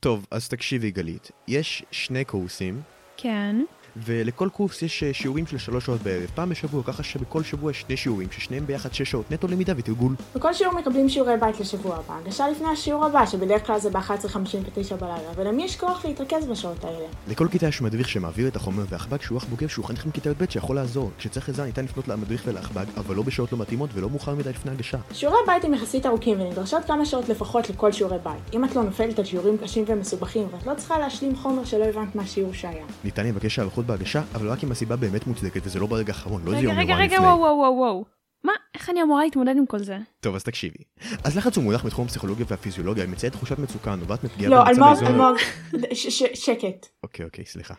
טוב, אז תקשיבי גלית, יש שני קורסים, כן. ולכל קורס יש אה, שיעורים של שלוש שעות בערב, פעם בשבוע, ככה שבכל שבוע יש שני שיעורים, ששניהם ביחד שש שעות נטו למידה ותרגול. בכל שיעור מקבלים שיעורי בית לשבוע הבא, הגשה לפני השיעור הבא, שבדרך כלל זה ב-11:59 בלילה, ולמי יש כוח להתרכז בשעות האלה? לכל כיתה יש מדריך שמעביר את החומר, ואחב"ג שהוא אח בוגר שהוא חניך מכיתה י"ב שיכול לעזור. כשצריך עזרה ניתן לפנות למדריך ולאחב"ג, אבל לא בשעות לא מתאימות ולא מאוחר מדי לפני הגשה. שיעורי בית הם יחסית ארוכים ונדרשות כמה שעות לפחות לכל שיעורי בית. אם את לא נופלת על שיעורים קשים ומסובכים, ואת לא צריכה להשלים חומר שלא הבנת מהשיעור שהיה. ניתן לבקש הארכות בהגשה, אבל רק אם הסיבה באמת מוצדקת וזה לא ברגע האחרון, לא איזה רגע, יום רגע, יומיים רגע, לפני. וואו, וואו, וואו, וואו. מה, איך אני אמורה להתמודד עם כל זה? טוב, אז תקשיבי. אז לחץ הוא מונח בתחום הפסיכולוגיה והפיזיולוגיה, מציין תחושת מצוקה הנובעת מפגיעה לא, במצב אלמוג, האזור- אלמוג, ש- ש- שקט. אוקיי, אוקיי, סליחה.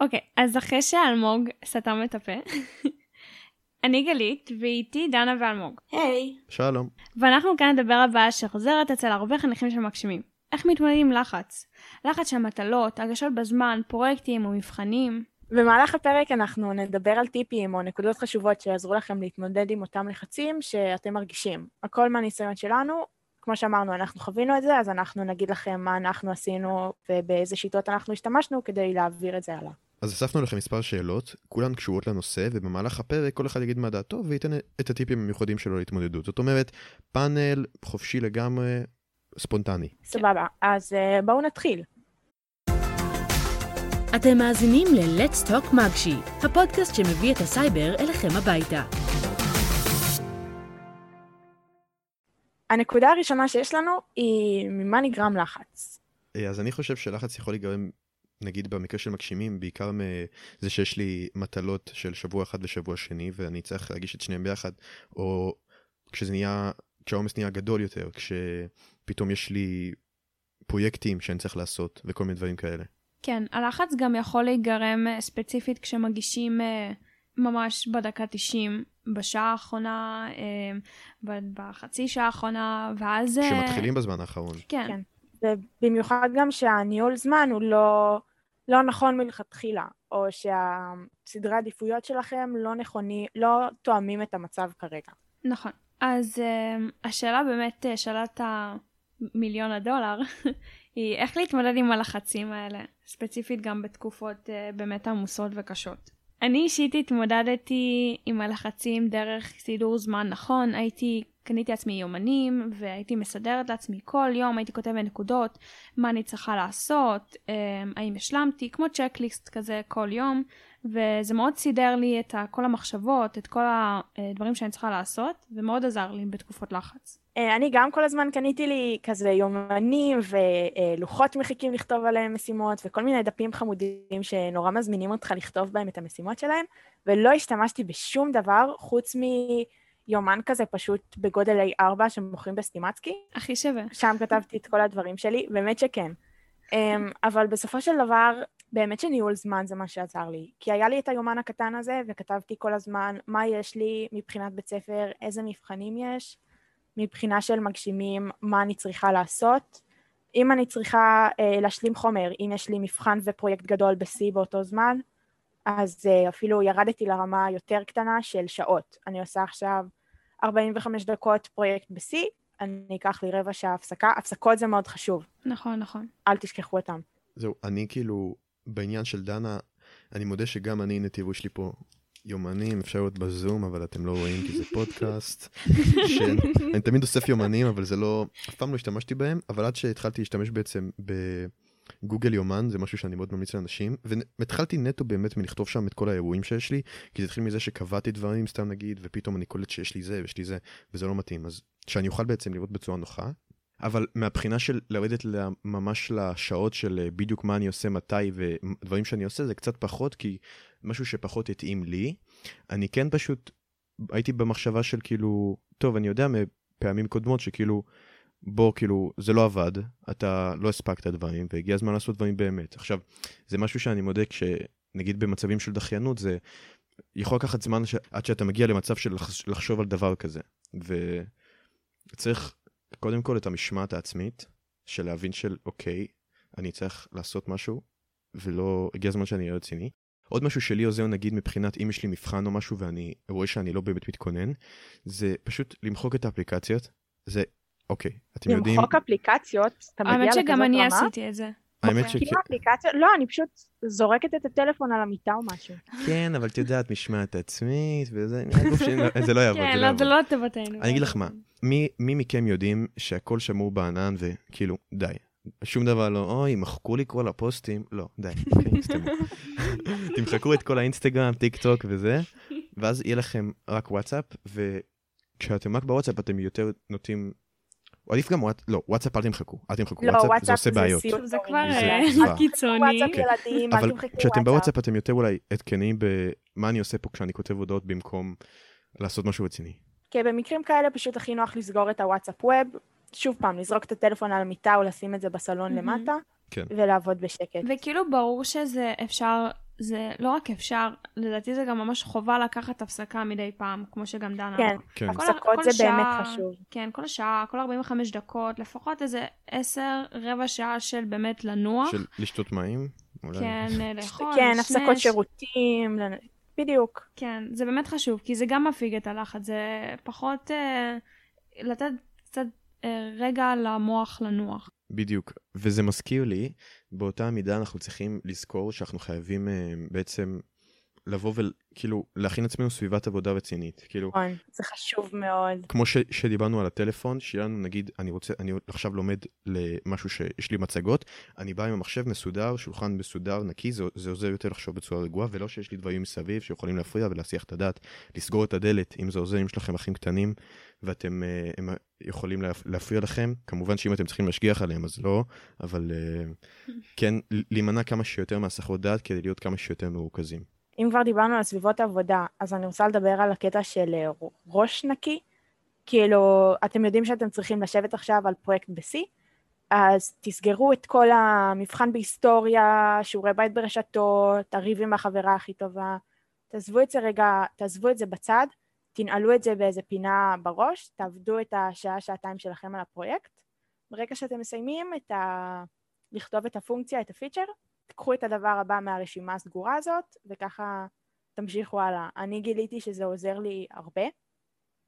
אוקיי, אז אחרי שאלמוג סתם את הפה, אני גלית, ואיתי דנה ואלמוג. היי. שלום. ואנחנו כאן נדבר בעיה שחוזרת אצל הרבה חניכים שמגשימים. איך מתמודדים עם לחץ? לחץ של מטלות, הגשות בזמן, פרויקטים או מבחנים. במהלך הפרק אנחנו נדבר על טיפים או נקודות חשובות שיעזרו לכם להתמודד עם אותם לחצים שאתם מרגישים. הכל מהניסיון שלנו, כמו שאמרנו, אנחנו חווינו את זה, אז אנחנו נגיד לכם מה אנחנו עשינו ובאיזה שיטות אנחנו השתמשנו כדי להעביר את זה הלאה. אז אספנו לכם מספר שאלות, כולן קשורות לנושא, ובמהלך הפרק כל אחד יגיד מה דעתו וייתן את הטיפים המיוחדים שלו להתמודדות. זאת אומרת, פאנל חופשי לגמרי, ספונטני. סבבה, אז אה, בואו נתחיל. אתם מאזינים ל-Let's Talk מגשי, הפודקאסט שמביא את הסייבר אליכם הביתה. הנקודה הראשונה שיש לנו היא ממה נגרם לחץ. אה, אז אני חושב שלחץ יכול להיגרם, נגיד במקרה של מגשימים, בעיקר מזה שיש לי מטלות של שבוע אחד ושבוע שני, ואני צריך להגיש את שניהם ביחד, או כשזה נהיה, כשהעומס נהיה גדול יותר, כשפתאום יש לי פרויקטים שאני צריך לעשות, וכל מיני דברים כאלה. כן, הלחץ גם יכול להיגרם אה, ספציפית כשמגישים אה, ממש בדקה 90 בשעה האחרונה, אה, בחצי שעה האחרונה, ואז... כשמתחילים בזמן האחרון. כן, כן. ובמיוחד גם שהניהול זמן הוא לא, לא נכון מלכתחילה, או שהסדרי העדיפויות שלכם לא נכונים, לא תואמים את המצב כרגע. נכון. אז uh, השאלה באמת, שאלת המיליון הדולר, היא איך להתמודד עם הלחצים האלה, ספציפית גם בתקופות uh, באמת עמוסות וקשות. אני אישית התמודדתי עם הלחצים דרך סידור זמן נכון, הייתי, קניתי לעצמי יומנים והייתי מסדרת לעצמי כל יום, הייתי כותבת נקודות, מה אני צריכה לעשות, um, האם השלמתי, כמו צ'קליסט כזה כל יום, וזה מאוד סידר לי את כל המחשבות, את כל הדברים שאני צריכה לעשות, ומאוד עזר לי בתקופות לחץ. אה, אני גם כל הזמן קניתי לי כזה יומנים ולוחות מחכים לכתוב עליהם משימות, וכל מיני דפים חמודים שנורא מזמינים אותך לכתוב בהם את המשימות שלהם, ולא השתמשתי בשום דבר חוץ מיומן כזה פשוט בגודל A4 שמוכרים בסטימצקי. הכי שווה. שם כתבתי את כל הדברים שלי, באמת שכן. אמ, אבל בסופו של דבר, באמת שניהול זמן זה מה שעזר לי. כי היה לי את היומן הקטן הזה, וכתבתי כל הזמן מה יש לי מבחינת בית ספר, איזה מבחנים יש, מבחינה של מגשימים, מה אני צריכה לעשות. אם אני צריכה אה, להשלים חומר, אם יש לי מבחן ופרויקט גדול ב-C באותו זמן, אז אה, אפילו ירדתי לרמה יותר קטנה של שעות. אני עושה עכשיו 45 דקות פרויקט ב-C, אני אקח לי רבע שעה הפסקה. הפסקות זה מאוד חשוב, נכון, נכון. אל תשכחו אותם. זהו, אני כאילו, בעניין של דנה, אני מודה שגם אני, נתיבו, יש לי פה יומנים, אפשר להיות בזום, אבל אתם לא רואים כי זה פודקאסט. של... אני תמיד אוסף יומנים, אבל זה לא, אף פעם לא השתמשתי בהם, אבל עד שהתחלתי להשתמש בעצם בגוגל יומן, זה משהו שאני מאוד ממליץ לאנשים, והתחלתי נטו באמת מלכתוב שם את כל האירועים שיש לי, כי זה התחיל מזה שקבעתי דברים, סתם נגיד, ופתאום אני קולט שיש לי זה ויש לי זה, וזה לא מתאים, אז שאני אוכל בעצם לראות בצורה נוחה. אבל מהבחינה של לרדת ממש לשעות של אה, בדיוק מה אני עושה, מתי ודברים שאני עושה, זה קצת פחות, כי משהו שפחות התאים לי. אני כן פשוט הייתי במחשבה של כאילו, טוב, אני יודע מפעמים קודמות שכאילו, בוא, כאילו, זה לא עבד, אתה לא הספקת דברים, והגיע הזמן לעשות דברים באמת. עכשיו, זה משהו שאני מודה כשנגיד במצבים של דחיינות, זה יכול לקחת זמן ש... עד שאתה מגיע למצב של לחש... לחשוב על דבר כזה. וצריך קודם כל את המשמעת העצמית, של להבין של, אוקיי, אני צריך לעשות משהו, ולא, הגיע הזמן שאני אהיה רציני. עוד משהו שלי עוזר נגיד מבחינת אם יש לי מבחן או משהו ואני רואה שאני לא באמת מתכונן, זה פשוט למחוק את האפליקציות. זה אוקיי, אתם יודעים, למחוק אפליקציות, אתה מגיע האמת לכזאת שגם אני רמה? עשיתי את זה. האמת שכן, כאילו אפליקציות, לא, אני פשוט זורקת את הטלפון על המיטה או משהו. כן, אבל את יודעת, משמעת עצמית וזה, לא- זה לא יעבוד, כן, זה לא יעבוד. זה לא. אני אגיד לך מה, מי, מי מכם יודעים שהכל שמור בענן וכאילו, די. שום דבר לא, אוי, מחקו לי כל הפוסטים. לא, די, אוקיי. תמחקו את כל האינסטגרם, טיק טוק וזה, ואז יהיה לכם רק וואטסאפ, וכשאתם רק בוואטסאפ אתם יותר נוטים... עדיף גם וואטסאפ, לא, וואטסאפ אל תמחקו, אל תמחקו לא, וואטסאפ, זה וואטסאפ עושה זה בעיות. סיוט זה הורים. כבר זה אה. קיצוני. וואטסאפ כן. ילדים, אל אבל תמחקו כשאתם וואטסאפ. בוואטסאפ אתם יותר אולי עדכניים במה אני עושה פה כשאני כותב הודעות במקום לעשות משהו רציני. כי במקרים כאלה פשוט הכי נוח לסגור את הוואטסאפ ווב, שוב פעם, לזרוק את הטלפון על המיטה או לשים את זה בסלון. למטה, כן. ולעבוד בשקט. וכאילו ברור שזה אפשר, זה לא רק אפשר, לדעתי זה גם ממש חובה לקחת הפסקה מדי פעם, כמו שגם דנה כן, אמרה. כן. כל- הפסקות כל זה שעה- באמת חשוב. כן, כל שעה, כל 45 דקות, לפחות איזה 10, רבע שעה של באמת לנוח. של לשתות מים? אולי. כן, לאכול, כן, לשנש. הפסקות שירותים, בדיוק. כן, זה באמת חשוב, כי זה גם מפיג את הלחץ, זה פחות אה, לתת קצת אה, רגע למוח לנוח. בדיוק. וזה מזכיר לי, באותה מידה אנחנו צריכים לזכור שאנחנו חייבים אה, בעצם לבוא וכאילו להכין עצמנו סביבת עבודה רצינית. כאילו, נכון, זה חשוב מאוד. כמו ש, שדיברנו על הטלפון, שיהיה לנו נגיד, אני רוצה, אני עכשיו לומד למשהו שיש לי מצגות, אני בא עם המחשב מסודר, שולחן מסודר, נקי, זה, זה עוזר יותר לחשוב בצורה רגועה, ולא שיש לי דברים מסביב שיכולים להפריע ולהסיח את הדעת, לסגור את הדלת, אם זה עוזר, אם יש לכם אחים קטנים, ואתם אה, הם יכולים להפ- להפריע לכם, כמובן שאם אתם צריכים להשגיח עליהם אז לא, אבל אה, כן, להימנע כמה שיותר מהסחות דעת כדי להיות כמה שיותר מרוכזים. אם כבר דיברנו על סביבות עבודה, אז אני רוצה לדבר על הקטע של אה, ראש נקי. כאילו, אתם יודעים שאתם צריכים לשבת עכשיו על פרויקט ב-C, אז תסגרו את כל המבחן בהיסטוריה, שיעורי בית ברשתות, הריב עם החברה הכי טובה. תעזבו את זה רגע, תעזבו את זה בצד, תנעלו את זה באיזה פינה בראש, תעבדו את השעה, שעתיים שלכם על הפרויקט. ברגע שאתם מסיימים את ה... לכתוב את הפונקציה, את הפיצ'ר, תקחו את הדבר הבא מהרשימה הסגורה הזאת, וככה תמשיכו הלאה. אני גיליתי שזה עוזר לי הרבה,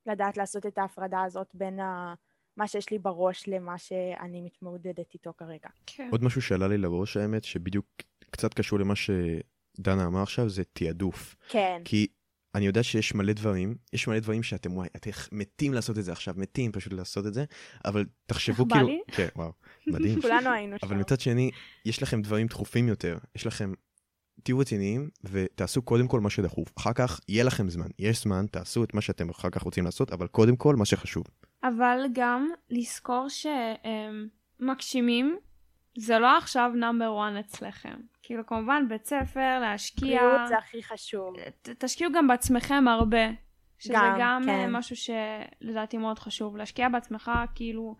לדעת לעשות את ההפרדה הזאת בין ה... מה שיש לי בראש למה שאני מתמודדת איתו כרגע. כן. עוד משהו שעלה לי לראש האמת, שבדיוק קצת קשור למה שדנה אמר עכשיו, זה תעדוף. כן, כי אני יודע שיש מלא דברים, יש מלא דברים שאתם וואי, אתם מתים לעשות את זה עכשיו, מתים פשוט לעשות את זה, אבל תחשבו איך בא כאילו, לי? כן, וואו, מדהים. כולנו היינו שם. אבל מצד שני, יש לכם דברים דחופים יותר, יש לכם, תהיו רציניים ותעשו קודם כל מה שדחוף, אחר כך יהיה לכם זמן, יש זמן, תעשו את מה שאתם אחר כך רוצים לעשות, אבל קודם כל מה שחשוב. אבל גם לזכור שמגשימים זה לא עכשיו נאמבר 1 אצלכם. כאילו כמובן בית ספר, להשקיע, בריאות זה הכי חשוב. ת- תשקיעו גם בעצמכם הרבה. שזה גם, גם, אה, כן. משהו שלדעתי מאוד חשוב. להשקיע בעצמך, כאילו,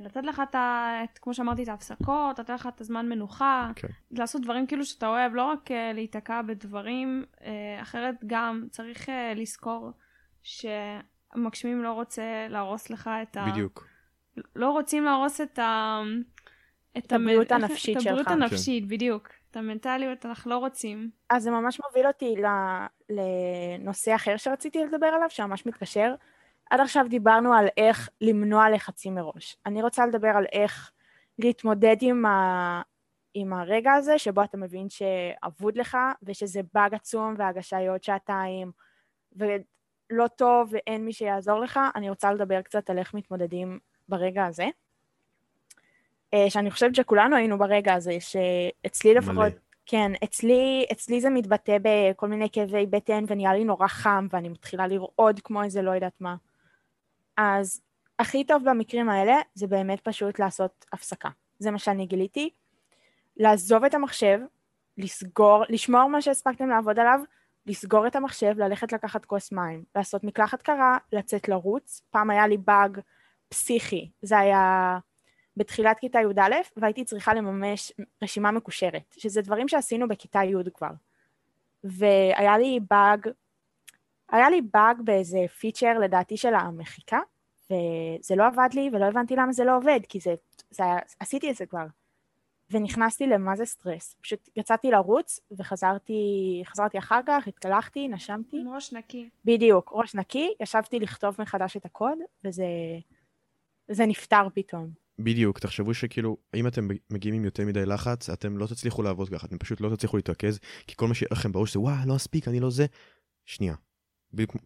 לתת לך את. את- כמו שאמרתי, את ההפסקות, לתת לך את הזמן מנוחה. כן. לעשות דברים כאילו שאתה אוהב, לא רק אה, להיתקע בדברים, אה, אחרת גם צריך אה, לזכור שהמגשימים לא רוצה להרוס לך את ה... בדיוק. לא רוצים להרוס את ה... את הבריאות המ- הנפשית את הבריאות שלך. הנפשית, בדיוק. את המנטליות אנחנו לא רוצים. אז זה ממש מוביל אותי לנושא אחר שרציתי לדבר עליו, שממש מתקשר. עד עכשיו דיברנו על איך למנוע לחצים מראש. אני רוצה לדבר על איך להתמודד עם, ה... עם הרגע הזה, שבו אתה מבין שאבוד לך, ושזה באג עצום וההגשה היא עוד שעתיים, ולא טוב ואין מי שיעזור לך. אני רוצה לדבר קצת על איך מתמודדים ברגע הזה. אה, שאני חושבת שכולנו היינו ברגע הזה, שאצלי לפחות... מלא. כן, אצלי, אצלי זה מתבטא בכל מיני כאבי בטן ונהיה לי נורא חם ואני מתחילה לרעוד כמו איזה לא יודעת מה. אז הכי טוב במקרים האלה זה באמת פשוט לעשות הפסקה. זה מה שאני גיליתי. לעזוב את המחשב, לסגור, לשמור מה שהספקתם לעבוד עליו, לסגור את המחשב, ללכת לקחת כוס מים, לעשות מקלחת קרה, לצאת לרוץ. פעם היה לי באג פסיכי, זה היה בתחילת כיתה י"א, והייתי צריכה לממש רשימה מקושרת, שזה דברים שעשינו בכיתה י' כבר. והיה לי באג, היה לי באג באיזה פיצ'ר לדעתי של המחיקה, וזה לא עבד לי ולא הבנתי למה זה לא עובד, כי זה, זה היה, עשיתי את זה כבר. ונכנסתי למה זה סטרס. פשוט יצאתי לרוץ וחזרתי חזרתי אחר כך, התקלחתי, נשמתי. עם ראש נקי. בדיוק, ראש נקי, ישבתי לכתוב מחדש את הקוד, וזה זה נפתר פתאום. בדיוק, תחשבו שכאילו, אם אתם מגיעים עם יותר מדי לחץ, אתם לא תצליחו לעבוד ככה, אתם פשוט לא תצליחו להתרכז, כי כל מה שיהיה לכם בראש זה, וואי, לא אספיק, אני לא זה. שנייה.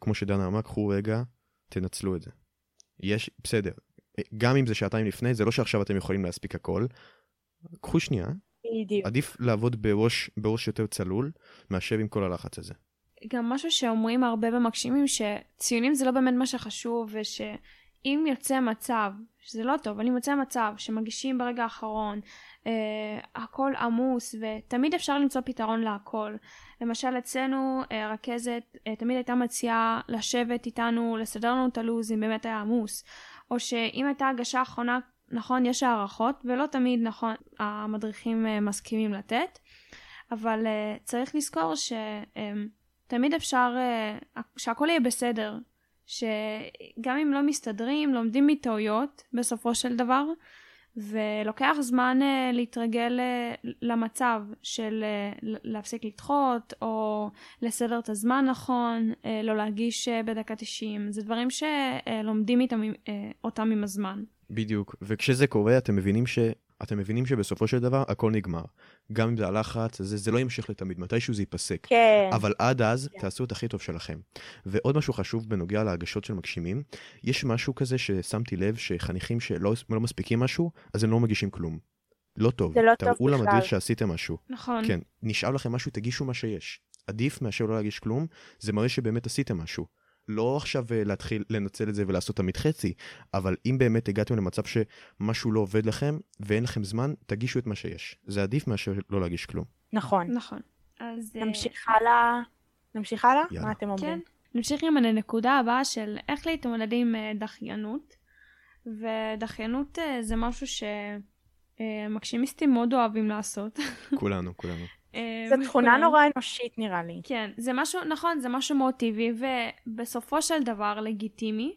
כמו שדנה אמרה, קחו רגע, תנצלו את זה. יש, בסדר. גם אם זה שעתיים לפני, זה לא שעכשיו אתם יכולים להספיק הכל. קחו שנייה, בדיוק. עדיף לעבוד בראש, בראש יותר צלול, מאשר עם כל הלחץ הזה. גם משהו שאומרים הרבה במגשימים, שציונים זה לא באמת מה שחשוב, ושאם יוצא מצב, שזה לא טוב, אבל אם יוצא מצב שמגישים ברגע האחרון, אה, הכל עמוס, ותמיד אפשר למצוא פתרון להכל. למשל אצלנו אה, הרכזת אה, תמיד הייתה מציעה לשבת איתנו, לסדר לנו את הלו"ז אם באמת היה עמוס. או שאם הייתה הגשה אחרונה, נכון, יש הערכות, ולא תמיד נכון, המדריכים אה, מסכימים לתת, אבל אה, צריך לזכור שתמיד אה, אפשר, אה, שהכל יהיה בסדר. שגם אם לא מסתדרים, לומדים מטעויות בסופו של דבר, ולוקח זמן uh, להתרגל uh, למצב של uh, להפסיק לדחות, או לסדר את הזמן נכון, uh, לא להגיש uh, בדקה 90. זה דברים שלומדים איתם, uh, אותם עם הזמן. בדיוק, וכשזה קורה אתם מבינים ש... אתם מבינים שבסופו של דבר הכל נגמר. גם אם זה הלחץ, זה, זה לא ימשיך לתמיד, מתישהו זה ייפסק. כן. אבל עד אז, כן. תעשו את הכי טוב שלכם. ועוד משהו חשוב בנוגע להגשות של מגשימים, יש משהו כזה ששמתי לב שחניכים שלא לא מספיקים משהו, אז הם לא מגישים כלום. לא טוב. זה לא טוב תראו בכלל. למדריך שעשיתם משהו. נכון. כן, נשאר לכם משהו, תגישו מה שיש. עדיף מאשר לא להגיש כלום, זה מראה שבאמת עשיתם משהו. לא עכשיו אה, להתחיל לנצל את זה ולעשות תמיד חצי, אבל אם באמת הגעתם למצב שמשהו לא עובד לכם ואין לכם זמן, תגישו את מה שיש. זה עדיף מאשר לא להגיש כלום. נכון. נכון. אז... אה, נמשיך הלאה. נמשיך הלאה? יאללה. מה אתם כן. אומרים? נמשיך עם הנקודה הבאה של איך להתמודד עם אה, דחיינות. ודחיינות זה משהו שמגשימיסטים מאוד אוהבים לעשות. כולנו, כולנו. אה, זו תכונה. נורא אנושית נראה לי. כן, זה משהו, נכון, זה משהו מאוד טבעי, ובסופו של דבר לגיטימי,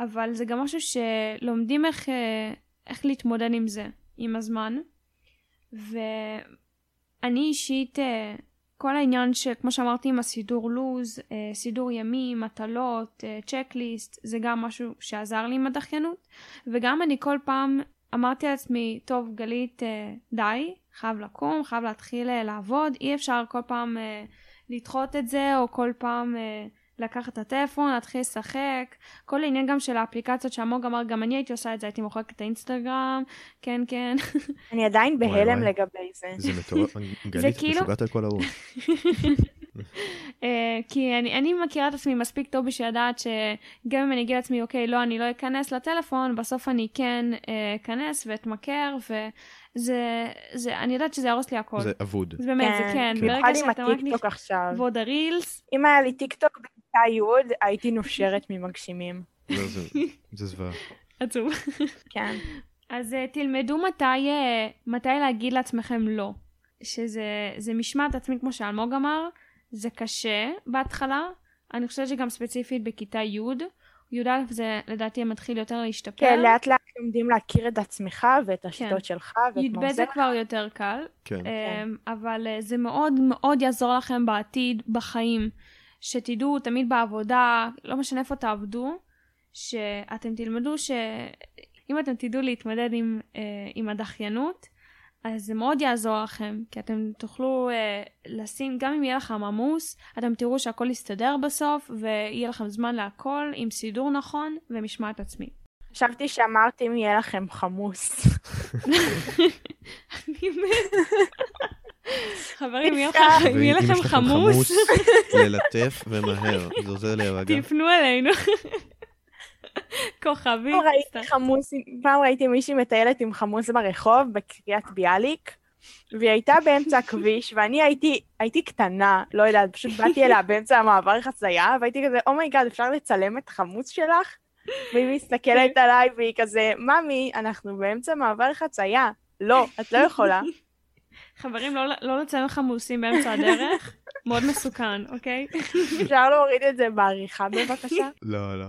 אבל זה גם משהו שלומדים איך, אה, איך להתמודד עם זה, עם הזמן. ואני אישית, אה, כל העניין שכמו שאמרתי עם הסידור לוז, סידור ימים, מטלות, צ'קליסט, זה גם משהו שעזר לי עם הדחיינות. וגם אני כל פעם אמרתי לעצמי, טוב, גלית, די, חייב לקום, חייב להתחיל אה, לעבוד, אי אפשר כל פעם אה, לדחות את זה, או כל פעם אה, לקחת את הטלפון, להתחיל לשחק. כל העניין גם של האפליקציות שאמוג אמר, גם אני הייתי עושה את זה, הייתי מוחקת את האינסטגרם, כן, כן. אני עדיין בהלם. לגבי זה. זה מטורף, גלית, את כאילו- משוגעת על כל הראש. אה, כי אני, אני מכירה את עצמי מספיק טוב בשביל לדעת שגם אם אני אגיד לעצמי, אוקיי, לא, אני לא אכנס לטלפון, בסוף אני כן אה, אכנס ואתמכר, וזה, זה, אני יודעת שזה יהרוס לי הכל. זה אבוד. זה באמת, זה כן. כן. ברגע במיוחד עם שאתה רק הטיקטוק עכשיו. ועוד הרילס, אם היה לי טיקטוק בכיתה י', הייתי נושרת ממגשימים. לא, זה- זה זוועה. עצוב. כן. אז uh, תלמדו מתי, uh, מתי להגיד לעצמכם לא. שזה זה משמעת עצמית, כמו שאלמוג אמר, זה קשה בהתחלה. אני חושבת שגם ספציפית בכיתה י', י"א זה לדעתי מתחיל יותר להשתפר. כן, לאט לאט לומדים להכיר את עצמך ואת השיטות שלך ואת מה י"ב זה. כבר יותר קל. כן. אמ, אבל אה, זה מאוד מאוד יעזור לכם בעתיד, בחיים. שתדעו תמיד בעבודה, לא משנה איפה תעבדו, שאתם תלמדו שאם אתם תדעו להתמודד עם, אה, עם הדחיינות, אז זה מאוד יעזור לכם, כי אתם תוכלו אה, לשים, גם אם יהיה לכם עמוס, אתם תראו שהכל יסתדר בסוף, ויהיה לכם זמן להכל עם סידור נכון ומשמעת עצמית. חשבתי שאמרת אם יהיה לכם חמוס. אני מת. חברים, אם יהיה לכם חמוס, ללטף ומהר, זה עוזר להירגע. תפנו אלינו. כוכבים. פעם ראיתי סתם. חמוס, פעם ראיתי מישהי מטיילת עם חמוס ברחוב בקריית ביאליק, והיא הייתה באמצע הכביש, ואני הייתי, הייתי קטנה, לא יודעת, פשוט באתי אליה באמצע המעבר חצייה, והייתי כזה, oh my god, אפשר לצלם את חמוס שלך? והיא מסתכלת עליי, והיא כזה, ממי, אנחנו באמצע מעבר חצייה. לא, את לא יכולה. חברים, לא- לא לציין חמוסים באמצע הדרך. מאוד מסוכן, אוקיי? אפשר להוריד את זה בעריכה בבקשה? לא, לא.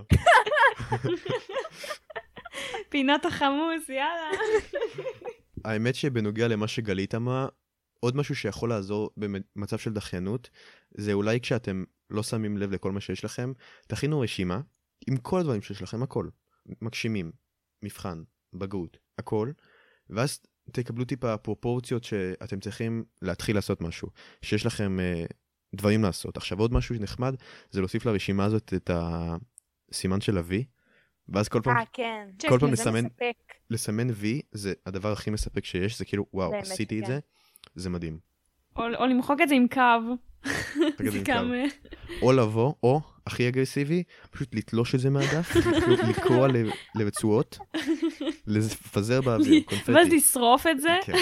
פינת החמוס, יאללה. האמת שבנוגע למה שגלית אמרה, עוד משהו שיכול לעזור במצב של דחיינות, זה אולי כשאתם לא שמים לב לכל מה שיש לכם, תכינו רשימה עם כל הדברים שיש לכם, הכל. מגשימים, מבחן, בגרות, הכל, ואז תקבלו טיפה פרופורציות שאתם צריכים להתחיל לעשות משהו, שיש לכם אה, דברים לעשות. עכשיו עוד משהו נחמד, זה להוסיף לרשימה הזאת את הסימן של ה-V, ואז כל פעם, אה, כן. כל פעם לסמן, מספק. לסמן V זה הדבר הכי מספק שיש, זה כאילו, וואו, באמת עשיתי את שכן. זה, זה מדהים. או, או למחוק את זה עם קו. את זה גם... קו. או לבוא, או, הכי אגרסיבי, פשוט לתלוש את זה מהדף, לקרוע- לרצועות, לפזר באוויר, קונפטי. ואז לשרוף את זה. כן,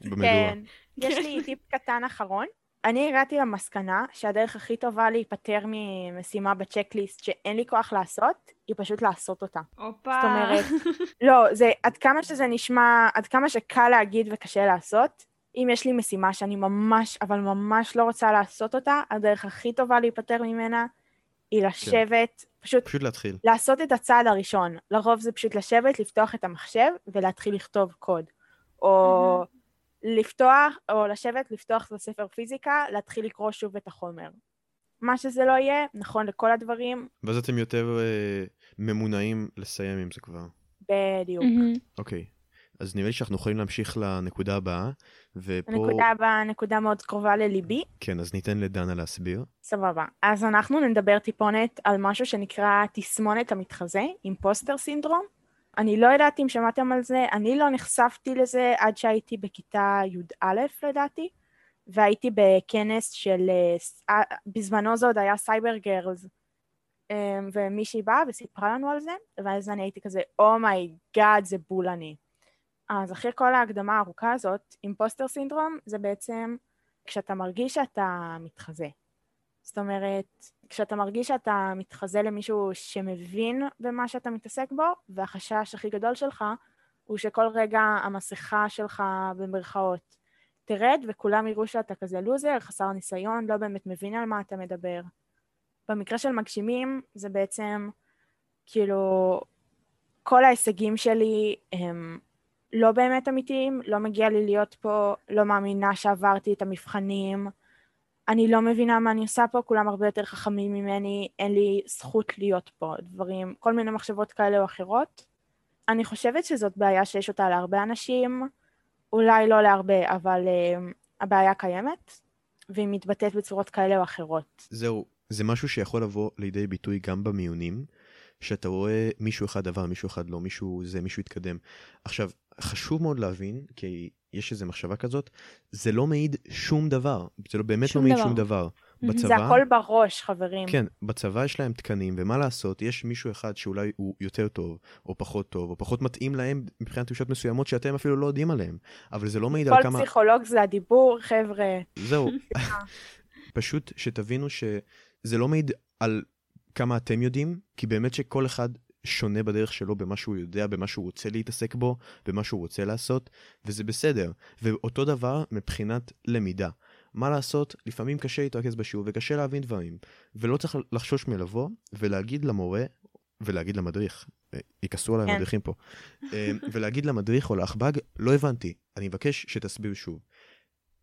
במדורה. כן. יש לי טיפ קטן אחרון. אני הגעתי למסקנה שהדרך הכי טובה להיפטר ממשימה בצ'קליסט שאין לי כוח לעשות, היא פשוט לעשות אותה. הופה. זאת אומרת, לא, זה עד כמה שזה נשמע, עד כמה שקל להגיד וקשה לעשות, אם יש לי משימה שאני ממש, אבל ממש לא רוצה לעשות אותה, הדרך הכי טובה להיפטר ממנה היא לשבת, פשוט פשוט להתחיל. לעשות את הצעד הראשון. לרוב זה פשוט לשבת, לפתוח את המחשב ולהתחיל לכתוב קוד. או לפתוח, או לשבת, לפתוח את הספר פיזיקה, להתחיל לקרוא שוב את החומר. מה שזה לא יהיה, נכון לכל הדברים, ואז אתם יותר אה, ממונעים לסיים עם זה כבר. בדיוק. אוקיי. אז נראה לי שאנחנו יכולים להמשיך לנקודה הבאה, ופה... הנקודה הבאה, נקודה מאוד קרובה לליבי. כן, אז ניתן לדנה להסביר. סבבה. אז אנחנו נדבר טיפונת על משהו שנקרא תסמונת המתחזה, impostor syndrome. אני לא יודעת אם שמעתם על זה, אני לא נחשפתי לזה עד שהייתי בכיתה י"א לדעתי, והייתי בכנס של, אה, אה, בזמנו זה עוד היה Cyber Girls, אה, ומישהי באה וסיפרה לנו על זה, ואז אני הייתי כזה, oh my god, זה בול אני. אז אחרי כל ההקדמה הארוכה הזאת, impostor syndrome זה בעצם כשאתה מרגיש שאתה מתחזה. זאת אומרת, כשאתה מרגיש שאתה מתחזה למישהו שמבין במה שאתה מתעסק בו, והחשש הכי גדול שלך הוא שכל רגע המסכה שלך במרכאות תרד וכולם יראו שאתה כזה לוזר, חסר ניסיון, לא באמת מבין על מה אתה מדבר. במקרה של מגשימים זה בעצם כאילו כל ההישגים שלי הם לא באמת אמיתיים, לא מגיע לי להיות פה, לא מאמינה שעברתי את המבחנים, אני לא מבינה מה אני עושה פה, כולם הרבה יותר חכמים ממני, אין לי זכות להיות פה, דברים, כל מיני מחשבות כאלה או אחרות. אני חושבת שזאת בעיה שיש אותה להרבה אנשים, אולי לא להרבה, אבל uh, הבעיה קיימת, והיא מתבטאת בצורות כאלה או אחרות. זהו, זה משהו שיכול לבוא לידי ביטוי גם במיונים, שאתה רואה מישהו אחד עבר, מישהו אחד לא, מישהו זה, מישהו התקדם. עכשיו, חשוב מאוד להבין, כי יש איזו מחשבה כזאת, זה לא מעיד שום דבר, זה לא, באמת לא מעיד דבר. שום דבר. בצבא, זה הכל בראש, חברים. כן, בצבא יש להם תקנים, ומה לעשות, יש מישהו אחד שאולי הוא יותר טוב, או פחות טוב, או פחות מתאים להם מבחינת תחושות מסוימות שאתם אפילו לא יודעים עליהן. אבל זה לא מעיד על כל כמה... פסיכולוג זה הדיבור, חבר'ה. זהו. פשוט שתבינו שזה לא מעיד על כמה אתם יודעים, כי באמת שכל אחד שונה בדרך שלו במה שהוא יודע, במה שהוא רוצה להתעסק בו, במה שהוא רוצה לעשות, וזה בסדר. ואותו דבר מבחינת למידה. מה לעשות, לפעמים קשה להתרכז בשיעור וקשה להבין דברים, ולא צריך לחשוש מלבוא ולהגיד למורה ולהגיד למדריך, אה, יכעסו עליי כן. המדריכים פה, אה, ולהגיד למדריך או לאחב"ג, לא הבנתי, אני מבקש שתסביר שוב.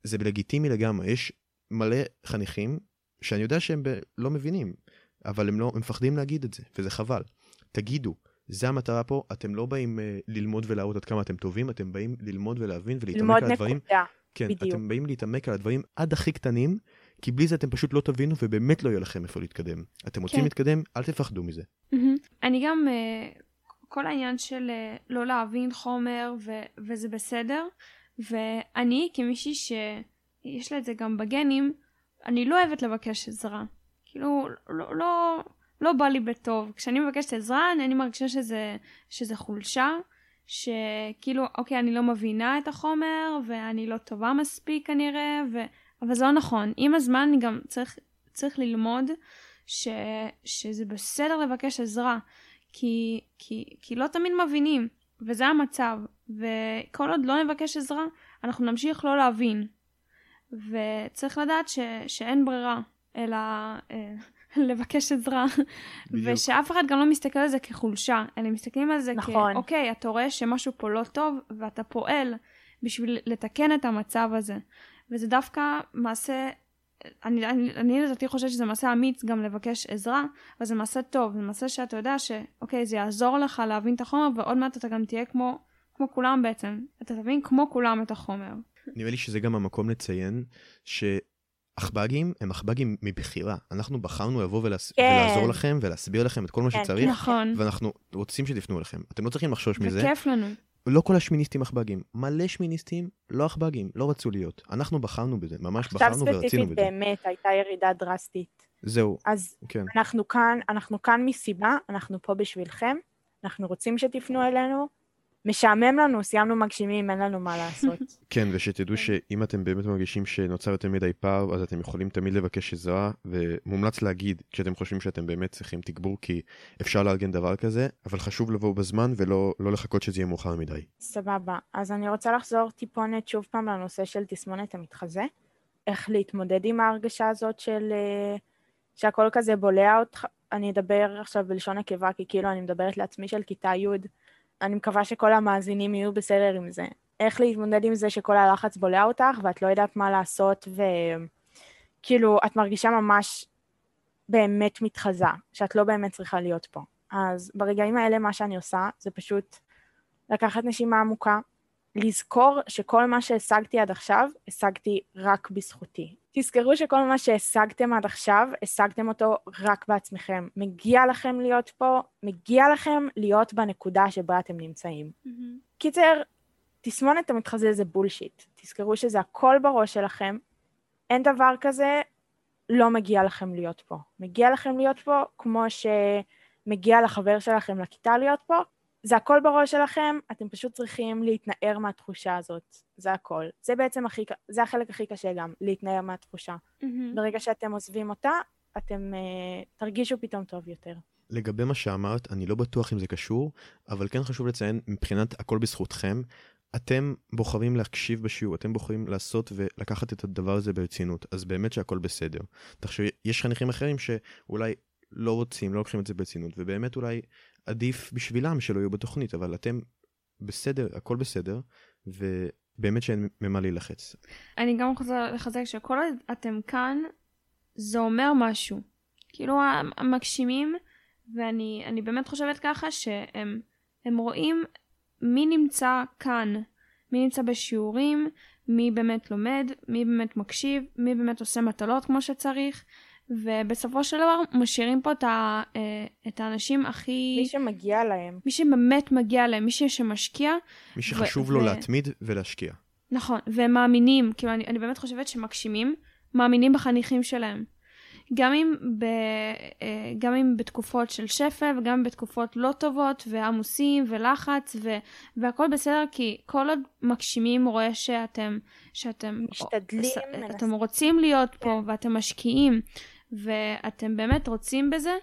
זה לגיטימי לגמרי, יש מלא חניכים שאני יודע שהם ב- לא מבינים, אבל הם לא, הם מפחדים להגיד את זה, וזה חבל. תגידו, זה המטרה פה, אתם לא באים uh, ללמוד ולהראות עד כמה אתם טובים, אתם באים ללמוד ולהבין ולהתעמק ללמוד על הדברים. נקודה. כן, בדיוק. אתם באים להתעמק על הדברים עד הכי קטנים, כי בלי זה אתם פשוט לא תבינו ובאמת לא יהיה לכם איפה להתקדם. אתם רוצים כן. להתקדם, אל תפחדו מזה. מהמם. אני גם, אה, כל העניין של אה, לא להבין חומר ו- וזה בסדר, ואני כמישהי שיש לה את זה גם בגנים, אני לא אוהבת לבקש עזרה. כאילו, לא, לא, לא בא לי בטוב. כשאני מבקשת עזרה, אני, מרגישה שזה, שזה חולשה, שכאילו, אוקיי, אני לא מבינה את החומר, ואני לא טובה מספיק כנראה, ו... אבל זה לא נכון. עם הזמן גם צריך, צריך ללמוד ש, שזה בסדר לבקש עזרה, כי, כי, כי לא תמיד מבינים, וזה המצב. וכל עוד לא נבקש עזרה, אנחנו נמשיך לא להבין. וצריך לדעת ש, שאין ברירה, אלא אה, לבקש עזרה. בדיוק. ושאף אחד גם לא מסתכל על זה כחולשה, אלא מסתכלים על זה נכון. כאוקיי, אתה רואה שמשהו פה לא טוב, ואתה פועל בשביל לתקן את המצב הזה. וזה דווקא מעשה אני, אני, אני לדעתי חושבת שזה מעשה אמיץ גם לבקש עזרה, אבל זה מעשה טוב, זה מעשה שאתה יודע שאוקיי, זה יעזור לך להבין את החומר, ועוד מעט אתה גם תהיה כמו, כמו כולם בעצם. אתה תבין כמו כולם את החומר. נראה לי שזה גם המקום לציין שעכב"גים הם עכב"גים מבחירה. אנחנו בחרנו לבוא ולעס... כן. ולעזור לכם ולהסביר לכם את כל מה כן, שצריך, נכון. ואנחנו רוצים שתפנו אליכם. אתם לא צריכים לחשוש מזה. וכיף לנו. לא כל השמיניסטים עכב"גים. מלא שמיניסטים לא עכב"גים, לא רצו להיות. אנחנו בחרנו בזה, ממש עכשיו בחרנו ורצינו ספציפית בזה. באמת הייתה ירידה דרסטית. זהו, אז כן. אנחנו כאן, אנחנו כאן מסיבה, אנחנו פה בשבילכם, אנחנו רוצים שתפנו אלינו. משעמם לנו, סיימנו מגשימים, אין לנו מה לעשות. כן, ושתדעו שאם אתם באמת מרגישים שנוצר יותר מדי פער, אז אתם יכולים תמיד לבקש עזרה, ומומלץ להגיד כשאתם חושבים שאתם באמת צריכים תגבור, כי אפשר לארגן דבר כזה, אבל חשוב לבוא בזמן ולא לא לחכות שזה יהיה מאוחר מדי. סבבה. אז אני רוצה לחזור טיפונת שוב פעם לנושא של תסמונת המתחזה. איך להתמודד עם ההרגשה הזאת של... אה, שהכל כזה בולע אותך. אני אדבר עכשיו בלשון נקבה, כי כאילו אני מדברת לעצמי של כיתה י'. אני מקווה שכל המאזינים יהיו בסדר עם זה. איך להתמודד עם זה שכל הלחץ בולע אותך ואת לא יודעת מה לעשות, וכאילו, את מרגישה ממש באמת מתחזה, שאת לא באמת צריכה להיות פה. אז ברגעים האלה מה שאני עושה זה פשוט לקחת נשימה עמוקה, לזכור שכל מה שהשגתי עד עכשיו, השגתי רק בזכותי. תזכרו שכל מה שהשגתם עד עכשיו, השגתם אותו רק בעצמכם. מגיע לכם להיות פה, מגיע לכם להיות בנקודה שבה אתם נמצאים. קיצר, תסמונת המתחזה זה בולשיט. תזכרו שזה הכל בראש שלכם, אין דבר כזה, לא מגיע לכם להיות פה. מגיע לכם להיות פה כמו שמגיע לחבר שלכם לכיתה להיות פה, זה הכל בראש שלכם, אתם פשוט צריכים להתנער מהתחושה הזאת, זה הכל. זה בעצם הכי, זה החלק הכי קשה גם, להתנער מהתחושה. מהמם. ברגע שאתם עוזבים אותה, אתם uh, תרגישו פתאום טוב יותר. לגבי מה שאמרת, אני לא בטוח אם זה קשור, אבל כן חשוב לציין, מבחינת הכל בזכותכם, אתם בוחרים להקשיב בשיעור, אתם בוחרים לעשות ולקחת את הדבר הזה ברצינות, אז באמת שהכל בסדר. תחשבי, יש חניכים אחרים שאולי לא רוצים, לא לוקחים את זה ברצינות, ובאמת אולי עדיף בשבילם שלא יהיו בתוכנית, אבל אתם בסדר, הכל בסדר, ובאמת שאין ממה להילחץ. אני גם רוצה לחזק שכל עוד אתם כאן, זה אומר משהו. כאילו המגשימים, ואני אני באמת חושבת ככה, שהם הם רואים מי נמצא כאן, מי נמצא בשיעורים, מי באמת לומד, מי באמת מקשיב, מי באמת עושה מטלות כמו שצריך, ובסופו של דבר משאירים פה את, ה, אה, את האנשים הכי... מי שמגיע להם. מי שבאמת מגיע להם, מי שמשקיע, מי שחשוב ו- לו ו- להתמיד ולהשקיע. נכון, והם מאמינים, כאילו אני, אני באמת חושבת שמגשימים, מאמינים בחניכים שלהם. גם אם, ב, אה, גם אם בתקופות של שפל וגם בתקופות לא טובות ועמוסים ולחץ ו, והכל בסדר כי כל עוד מגשימים רואה שאתם, שאתם משתדלים, ס- מנסים. אתם רוצים להיות פה כן. ואתם משקיעים ואתם באמת רוצים בזה,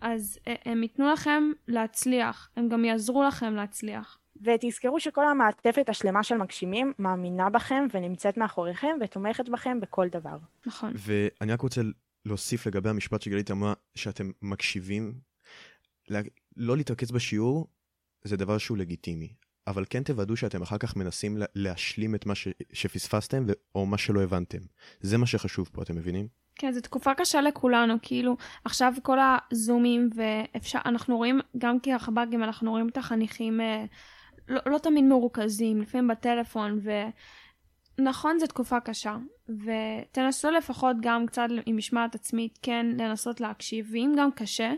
אז הם ייתנו לכם להצליח, הם גם יעזרו לכם להצליח. ותזכרו שכל המעטפת השלמה של מגשימים מאמינה בכם ונמצאת מאחוריכם ותומכת בכם בכל דבר. נכון. ואני רק רוצה להוסיף לגבי המשפט שגלית אמרה, שאתם מקשיבים. לה- לא להתרכז בשיעור זה דבר שהוא לגיטימי, אבל כן תוודאו שאתם אחר כך מנסים לה- להשלים את מה ש- שפספסתם ו- או מה שלא הבנתם. זה מה שחשוב פה, אתם מבינים? כן, זו תקופה קשה לכולנו, כאילו, עכשיו כל הזומים, ואפשר, אנחנו רואים, גם כחב"גים, אנחנו רואים את החניכים אה, לא, לא תמיד מרוכזים, לפעמים בטלפון, ונכון, זו תקופה קשה, ותנסו לפחות גם קצת עם משמעת עצמית, כן, לנסות להקשיב, ואם גם קשה,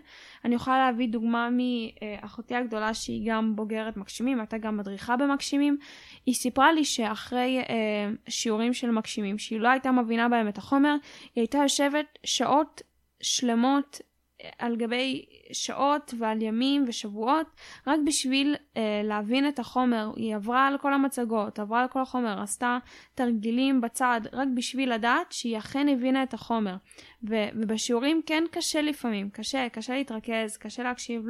אני יכולה להביא דוגמה מאחותי הגדולה שהיא גם בוגרת מגשימים, הייתה גם מדריכה במגשימים, היא סיפרה לי שאחרי אה, שיעורים של מגשימים, שהיא לא הייתה מבינה בהם את החומר, היא הייתה יושבת שעות שלמות על גבי שעות ועל ימים ושבועות רק בשביל אה, להבין את החומר. היא עברה על כל המצגות, עברה על כל החומר, עשתה תרגילים בצד רק בשביל לדעת שהיא אכן הבינה את החומר. ו- ובשיעורים כן קשה לפעמים, קשה, קשה להתרכז, קשה להקשיב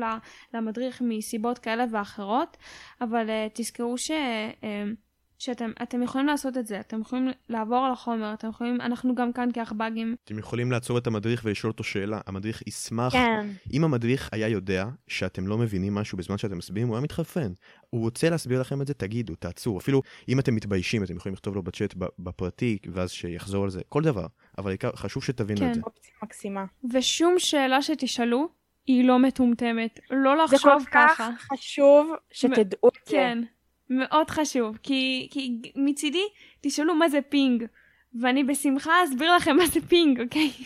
למדריך מסיבות כאלה ואחרות, אבל uh, תזכרו ש... Uh, שאתם אתם יכולים לעשות את זה, אתם יכולים לעבור על החומר, אתם יכולים, אנחנו גם כאן כאחב"גים. אתם יכולים לעצור את המדריך ולשאול אותו שאלה, המדריך ישמח. כן. אם המדריך היה יודע שאתם לא מבינים משהו בזמן שאתם מסבירים, הוא היה מתחרפן. הוא רוצה להסביר לכם את זה, תגידו, תעצרו. אפילו אם אתם מתביישים, אתם יכולים לכתוב לו בצ'אט בפרטי, ואז שיחזור על זה, כל דבר. אבל העיקר, חשוב שתבינו כן. את זה. אופציה מקסימה. ושום שאלה שתשאלו, היא לא מטומטמת. לא זה כל לחשוב כך ככה. חשוב שתדעו את זה. כן, מאוד חשוב. כי, כי מצידי, תשאלו מה זה ping. ואני בשמחה אסביר לכם מה זה ping, אוקיי?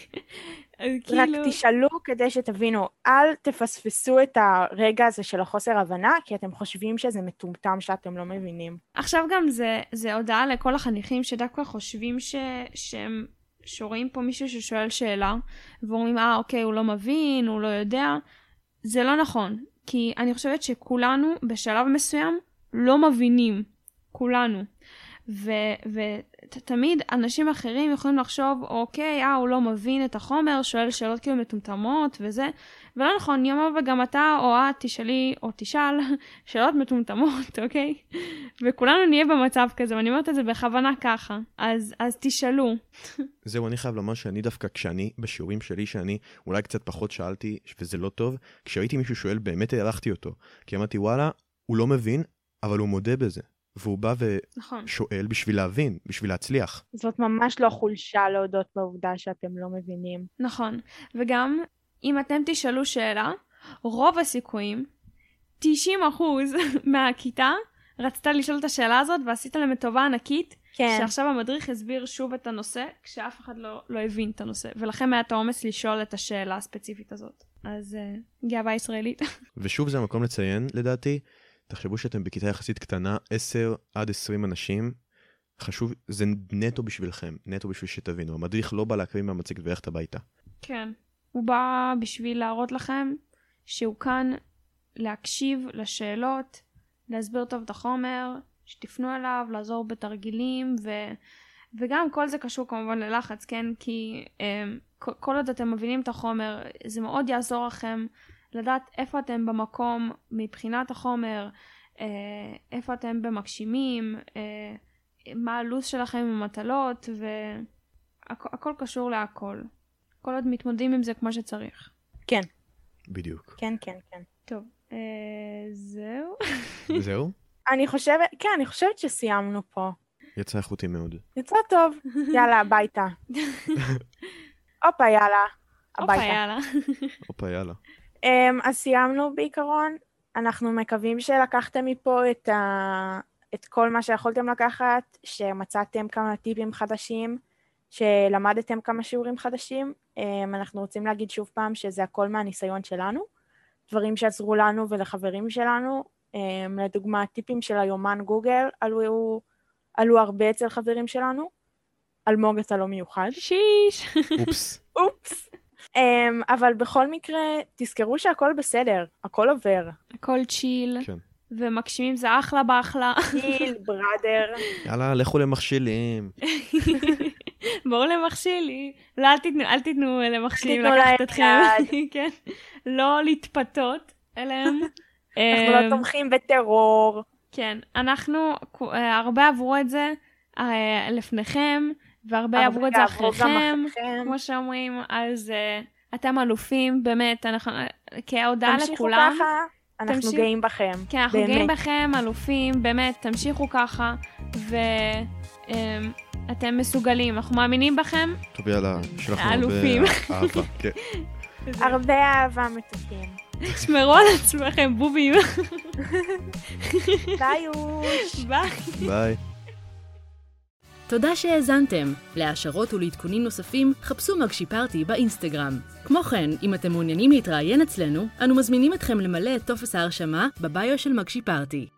אז רק כאילו... תשאלו כדי שתבינו, אל תפספסו את הרגע הזה של החוסר הבנה, כי אתם חושבים שזה מטומטם שאתם לא מבינים. עכשיו גם זה, זה הודעה לכל החניכים שדווקא חושבים ש, שהם שרואים פה מישהו ששואל שאלה, ואומרים, אה, אוקיי, הוא לא מבין, הוא לא יודע. זה לא נכון, כי אני חושבת שכולנו בשלב מסוים לא מבינים. כולנו. ותמיד אנשים אחרים יכולים לחשוב, אוקיי, אה, הוא לא מבין את החומר, שואל שאלות כאילו מטומטמות וזה, ולא נכון, יום וגם אתה או את תשאלי או תשאל שאלות מטומטמות, אוקיי? וכולנו נהיה במצב כזה, ואני אומרת את זה בכוונה ככה, אז, אז תשאלו. זהו, אני חייב לומר שאני דווקא, כשאני, בשיעורים שלי, שאני אולי קצת פחות שאלתי, וזה לא טוב, כשראיתי מישהו שואל, באמת הערכתי אותו. כי אמרתי, וואלה, הוא לא מבין, אבל הוא מודה בזה. והוא בא נכון. ושואל בשביל להבין, בשביל להצליח. זאת ממש לא חולשה להודות בעובדה שאתם לא מבינים. נכון. וגם, אם אתם תשאלו שאלה, רוב הסיכויים, 90% מהכיתה רצתה לשאול את השאלה הזאת ועשית להם טובה ענקית, כן. שעכשיו המדריך הסביר שוב את הנושא, כשאף אחד לא, לא הבין את הנושא, ולכם היה את האומץ לשאול את השאלה הספציפית הזאת. אז uh, גאווה ישראלית. ושוב זה המקום לציין, לדעתי, תחשבו שאתם בכיתה יחסית קטנה, 10 עד 20 אנשים, חשוב, זה נטו בשבילכם, נטו בשביל שתבינו. המדריך לא בא להקריא מהמצגת וללכת הביתה. כן. הוא בא בשביל להראות לכם שהוא כאן להקשיב לשאלות, להסביר טוב את החומר, שתפנו אליו, לעזור בתרגילים, ו... וגם כל זה קשור כמובן ללחץ, כן? כי um, כל עוד אתם מבינים את החומר, זה מאוד יעזור לכם לדעת איפה אתם במקום מבחינת החומר, uh, איפה אתם במגשימים, uh, מה הלו"ז שלכם עם המטלות, והכל קשור להכל. כל עוד מתמודדים עם זה כמו שצריך. כן, בדיוק. כן, כן, כן. טוב, אה, זהו. זהו? אני חושבת, כן, אני חושבת שסיימנו פה. יצא איכותי מאוד. יצא טוב, יאללה, הביתה. הופה, יאללה, הופה, הביתה. יאללה. הופה, יאללה. Um, אז סיימנו בעיקרון. אנחנו מקווים שלקחתם מפה את, ה... את כל מה שיכולתם לקחת, שמצאתם כמה טיפים חדשים, שלמדתם כמה שיעורים חדשים. Um, אנחנו רוצים להגיד שוב פעם שזה הכל מהניסיון שלנו, דברים שעזרו לנו ולחברים שלנו. Um, לדוגמה, טיפים של היומן גוגל עלו, עלו הרבה אצל חברים שלנו. אלמוג אתה לא מיוחד. שיש. אופס. אופס. Um, אבל בכל מקרה, תזכרו שהכל בסדר, הכל עובר. הכל צ'יל. כן. ומגשימים זה אחלה באחלה. גיל, בראדר. יאללה, לכו למכשילים. בואו למכשילי. לא, אל תיתנו, אל תיתנו למכשילים לקחת אתכם. כן. לא להתפתות אליהם. אנחנו אמ, לא תומכים בטרור. כן. אנחנו, אה, הרבה עברו את זה אה, לפניכם, והרבה יעברו את זה אחריכם. אחריכם. כמו שאומרים, אז uh, אתם אלופים, באמת, אנחנו, כהודעה תמשיכו לכולם. ככה, אנחנו תמשיך- גאים בכם. כן, אנחנו באמת. גאים בכם, אלופים, באמת, תמשיכו ככה, ואתם מסוגלים, אנחנו מאמינים בכם. טוב, יאללה, יש לך הרבה אלופים. אהבה. כן. הרבה אהבה מתוקים. תשמרו על עצמכם, בובים. ביי אוש. ביי. ביי. תודה שהאזנתם. להעשרות ולעדכונים נוספים, חפשו מגשי פארטי באינסטגרם. כמו כן, אם אתם מעוניינים להתראיין אצלנו, אנו מזמינים אתכם למלא את טופס ההרשמה בביו של מגשי פארטי.